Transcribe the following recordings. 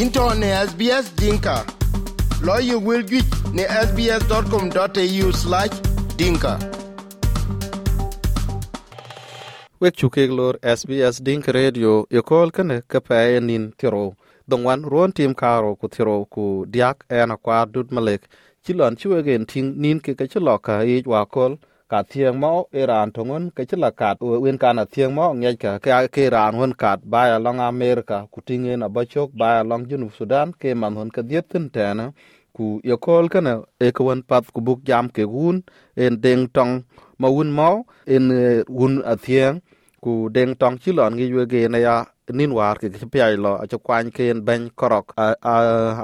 into ne SBS Dinka. Lawyer will get ne sbs.com.au slash dinka. Wek chukik lor SBS Dinka Radio yokol kane kapaya nin tiro. Dongwan ruon tim karo ku tiro ku diak en akwar dut malek. Chilon chiwegen ting nin kika chiloka yijwa kol. Ka thieng mo iran tongon ke ci la kat wen kana thieng mo nge ka ke ke ran hon kat ba ya long america ku tingen abachok ba ya long junub sudan ke man hon ka diet tin tena ku ye kol kene e ko wan pat ku buk jam ke gun en deng tong ma wun mo en wun a thieng ku deng tong chi lon gi ywe na ya nin war ke ke pai lo a kwan ken ben korok a, a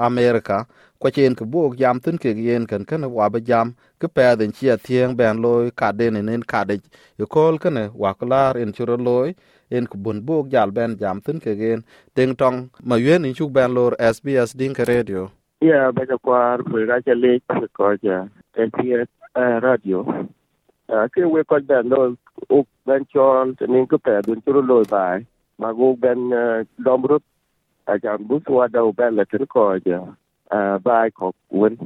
america kwa chen ke buok jam tin ke yen kan kan wa ba jam ke pe den chi a thieng ben loy ka den nen ka de yo kol kan wa klar en churo loy en ku bun buok jal ben jam tin ke gen teng tong ma yuen in chuk ben lor sbs din ke radio. Ya ba ja kwar Yeah, baca kuar mereka jeli kerja SBS uh, radio. Uh, ke we ko ben lo uk ben chon nen ko pe den churu loy bai. Ma go ben dom rut a jam bu swa da ben la tin ko ja. uh, baaikhokkuun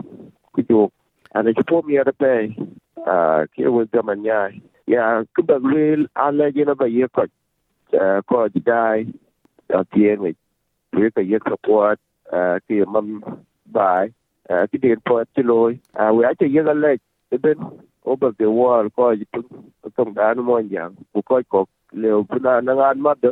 kujuk ana chupomi arapei kiewek gamanyai ya kibak lueel alejena ba ye koc koc dai atieŋic luee ka yek sapuat kie mam baai kidien puat ci looi we aca yek alec eben obak de wol koc piŋ toŋ daan moonjaŋ ku koc kok leu puna naŋaan matdo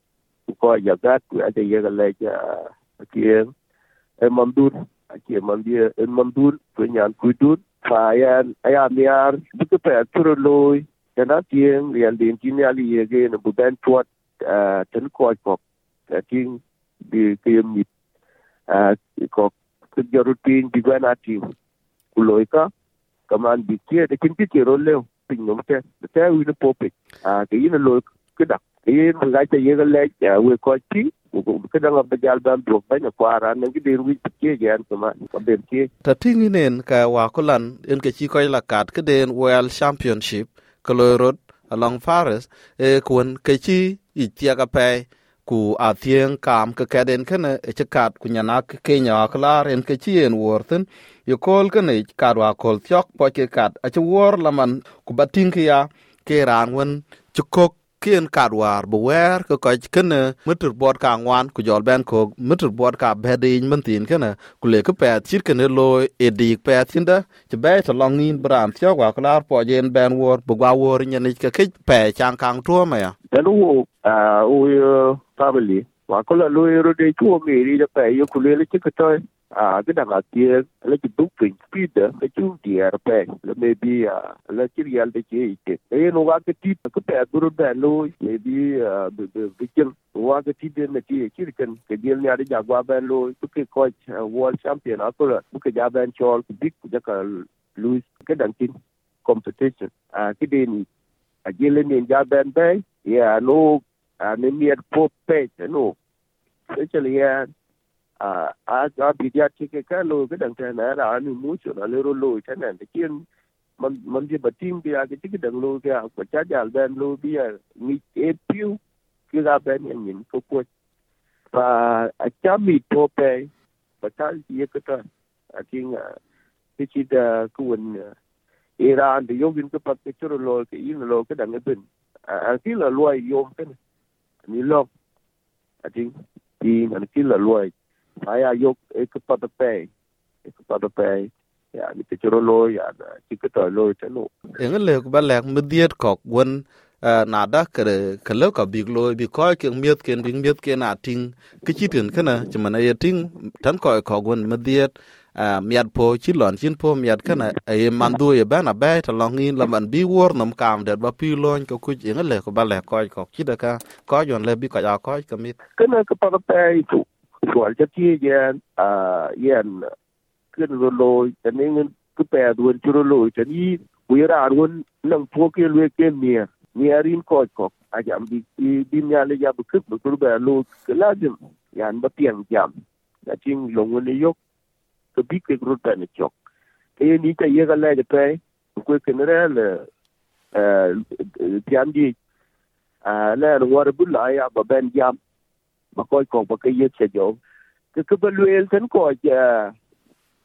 giờ gắt we ai chơi cái lệ kia. Em mong đun kia mong dia em mong đun với nhàn cùi ya phải anh ku pe yar loy cái na thưa lối cái đó tiền liền đến ge ne bu cái nó bị ko chuột à chân coi cọc cái ko đi cái rutin bi ga na ti ku loy ka kaman bikia de kin ki ro leo pin no te te wi ne popik a ke yin loy ke dak ke yin ga te ye ga le ya we ko ti ke da ngab jal ban do ba na kwara ne gi der wi ke gan kama ka ben ke ta tingi nen ka wa kulan en ke chi ko la kat ke den world championship ko lo rod along fares e kun ke chi i tia ka pe ku a thieng kam ke keden kene e chekat ku nyana ke kenya klar en ke chien worten ye kol kene kad wa kol thiok po ke kat a che wor laman ku batin ke ya ke ran wen chukok kien kad war bu wer ke ko kene mitur bot ka ngwan ku jol ben ko mitur bot ka bedin man tin kene ku le ke pet chit kene lo e dik pet tinda che be to long nin bram thiok wa klar po jen ben wor bu gwa wor nyani ke ke pe chang kang tuo ma ya Tenu a u family wa ko la lu ro de ku mi ri da pa yo ku le ti ko to a ga da ga ti le ti bu pin pi da le ti di ar pa le me bi a le ti ri al de ti ti e no ga ti ko pa du da lo me bi bi ki wa ga ti de me ti ki ri kan ke di ne ari ja gwa ba lo ku ke coach ah, world champion a ko la ku ke ja ban chol ku bi ja ka Louis ke dan tin competition. A ki de ni. Ah, a jele ni ja ban ya no a ne mi er po pe no especially yeah a a bidia cái ka lo ga dang ta na ra ni mu chỗ na le ro lo ta na de kin man man di batim bi a cái tike dang lo ga ko cha jal ben lo bi a ni e piu ki ga ben yin yin ko ko pa a cha mi to pe pa ta ye ka ta a king a ti chi da ku Iran de yogin bắt pat ke churo lo ke yin lo ka dang ben a ki la lo yom này ni lo a ting ti na ki la lo saya yok ek pada pe ek pada pe ya ni te choro lo ya, na ti ka to lo te lo. E ngal le ba lek mi diet kok won eh, na da ka ka lo ka big lo bi ko ke miet ken ding miet ken a ting. Ki chi tin kana chi mana ye ting. Tan ko e ko won mi diet. Miat po chi lon chin po miat kana e man du ye bana ba ta long in la man bi wor nam kam det ba pi lon ko ku en le ko ba le ko ko chi da ka ko yon le bi ko ya ko ka mit kana ka pada pe tu soal cha ti yen a yen ken ro lo te ning ku pe duan churo lo te ni ku ra run nang po ke lwe ke mia mia rin ko ko a jam bi bi nya le ya bu kut bu ku ba lo ke la dim yan ba piang jam da ching long ne yok ke bi ke ru ta ne chok e ni ta ye ga le de pe ku ke ne le eh tiam di à là ngor bu la ya ba ben jam. Ba ko ko ba ke ye che jo ke ke ba luel ten ko ja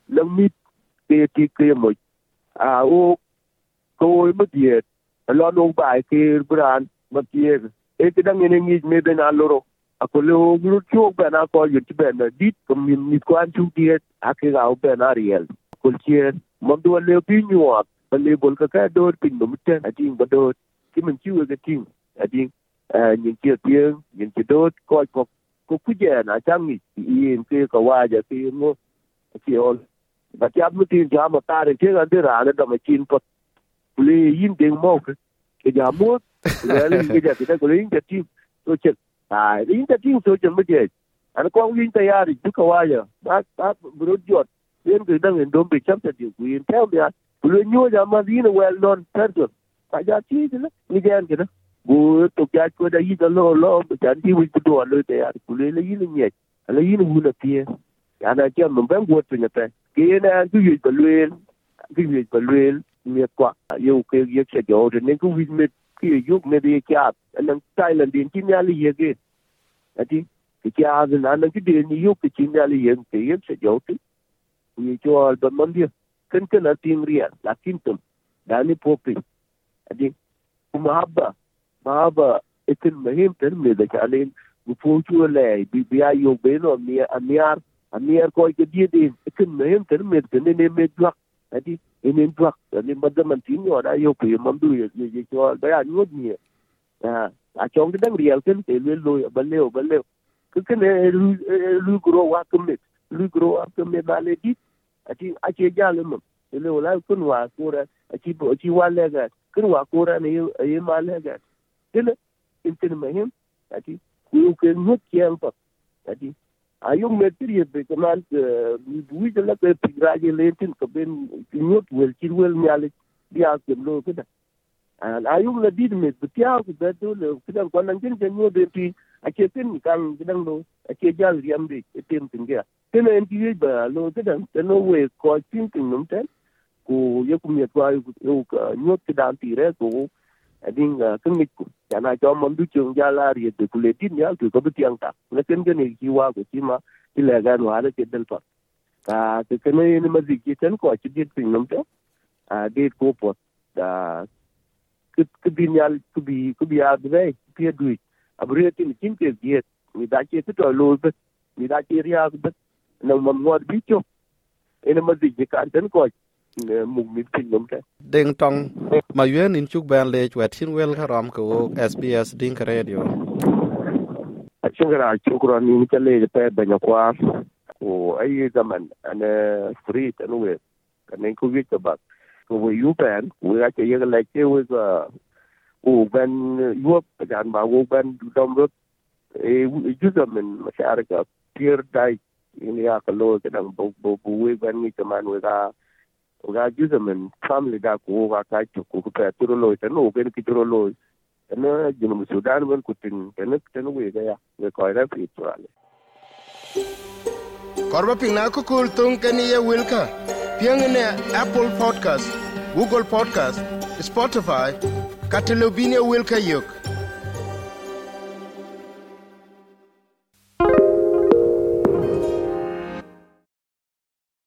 le mi ke ti ke mo a o ko mo die lo no ba ke bran ma ti e ke dang ne ngi me ben aloro ako akole oglur chuk bena ko yut bena. Dit min mit kwan chuk diet ake ga bena riel kol chie mamdu le bi nyuwa le bol ka ka dor pin dum ten adin bodo kimin chiwe eh, ga tin adin những chiếc tiếng những chiếc đốt coi có có cứ về là trang nghỉ yên kia có qua ngô chiều và chăm mới tin cho mà ta đến chiếc chín pot. Lê yên tiếng mốc cái giờ mua lê cái giờ thì ta có lấy cái chết ai yên chim tôi chết mới chết anh con viên tay à thì cứ có qua giờ bác bác bữa giọt yên cái đang yên đốm bị chấm thật điều quyền theo đi à? Lì nhua giờ mà đi nó well known person tại giờ chi thế đó như vậy cái đó bu to ja ko da yi da lo lo jan ti wi do lo te ya ku le yi ni nye ala yi ni wu na tie ya na ja mo ben go tu nya ta. Ke na ku yi ko le ku yi ko le mi kwa yo ke ye che jo de ne ku wi me ki yu me de kya an thailand din ti nya li ye ge ati ki kya da na na ki de ni yu ki ti nya li ye ke ye che jo ti ni jo da man dia. Kan kan ating ria lakin tum da ni popi ati kumahaba mahaba itin mahim tan me da kalin gufochu le bi biya yo be no mi amiar amiar ko ke die din itin mahim tan me tan ne me dwak adi enen dwak ni madaman tin yo da yo pe mam du ye ye cho ba ya nyot ni a a chong de dang riel ken te le lo ba le ba le ke ken lu lu gro wa ke me lu gro wa ke me ba le di a ti a che ja le mo le wala kun wa ko ra. A ati bo ati wa le ga kun wa ko ra ne ye ma le ga te le in tin ma intin a ti ku ke ngut kiang pa a ti ayo metir ye be kemal mi bui de la ke pigraje lentin ke ben kinyot wel kirwel mi ale dia ke blo ke da ayo la dit me de kya ke da do le ke da kon nan jinje nyo de pi a ke tin kan gidan lo a ke jal riam be e tem tingia ke na ndi ba lo ke da no we ko tin tin num ten ko ye ku mi atwa ye ku nyot ke da ti ko ading kengit ku yana cho mon du chung ja la ri de ku le tin ya ku ko bi tiang ta ne ken gen ni ki wa ku ti ma ti le ga no ala ke del pa ta te ken ne ni ma zi ki ten ko chi dit pin nom te a de ko po da ke ku bin ya ku bi ku bi ya de pi du a bru ti ni tin ke di ni da ke to lo be ni da ke ri ya be na mo mo bi cho ene ma zi ki ka ten ko mục mít pin lắm thế. Ding tong mà yuen in chuk ban le chwet chin wel karam ko SBS Ding Radio. A chin gara chukra ni chale pe banya kwa ko ai zaman ana free tan we kan ko wi ka ba ko we yu ban we ga che ye la che we ga u ban yu jan ba u ban dom rut e ju zaman ma shar ka pier dai ni ya ka lo ka dang bo bo we ban ni man we ga ga juza men family da ko ga ka to ko ko turo lo ta no ben ki turo lo na jinu sudan ben kutin ten ten we ga ya we ko ra fi tuale korba pina ko kul tun kani ye wilka. Piang ne apple podcast google podcast spotify katelobine wilka yok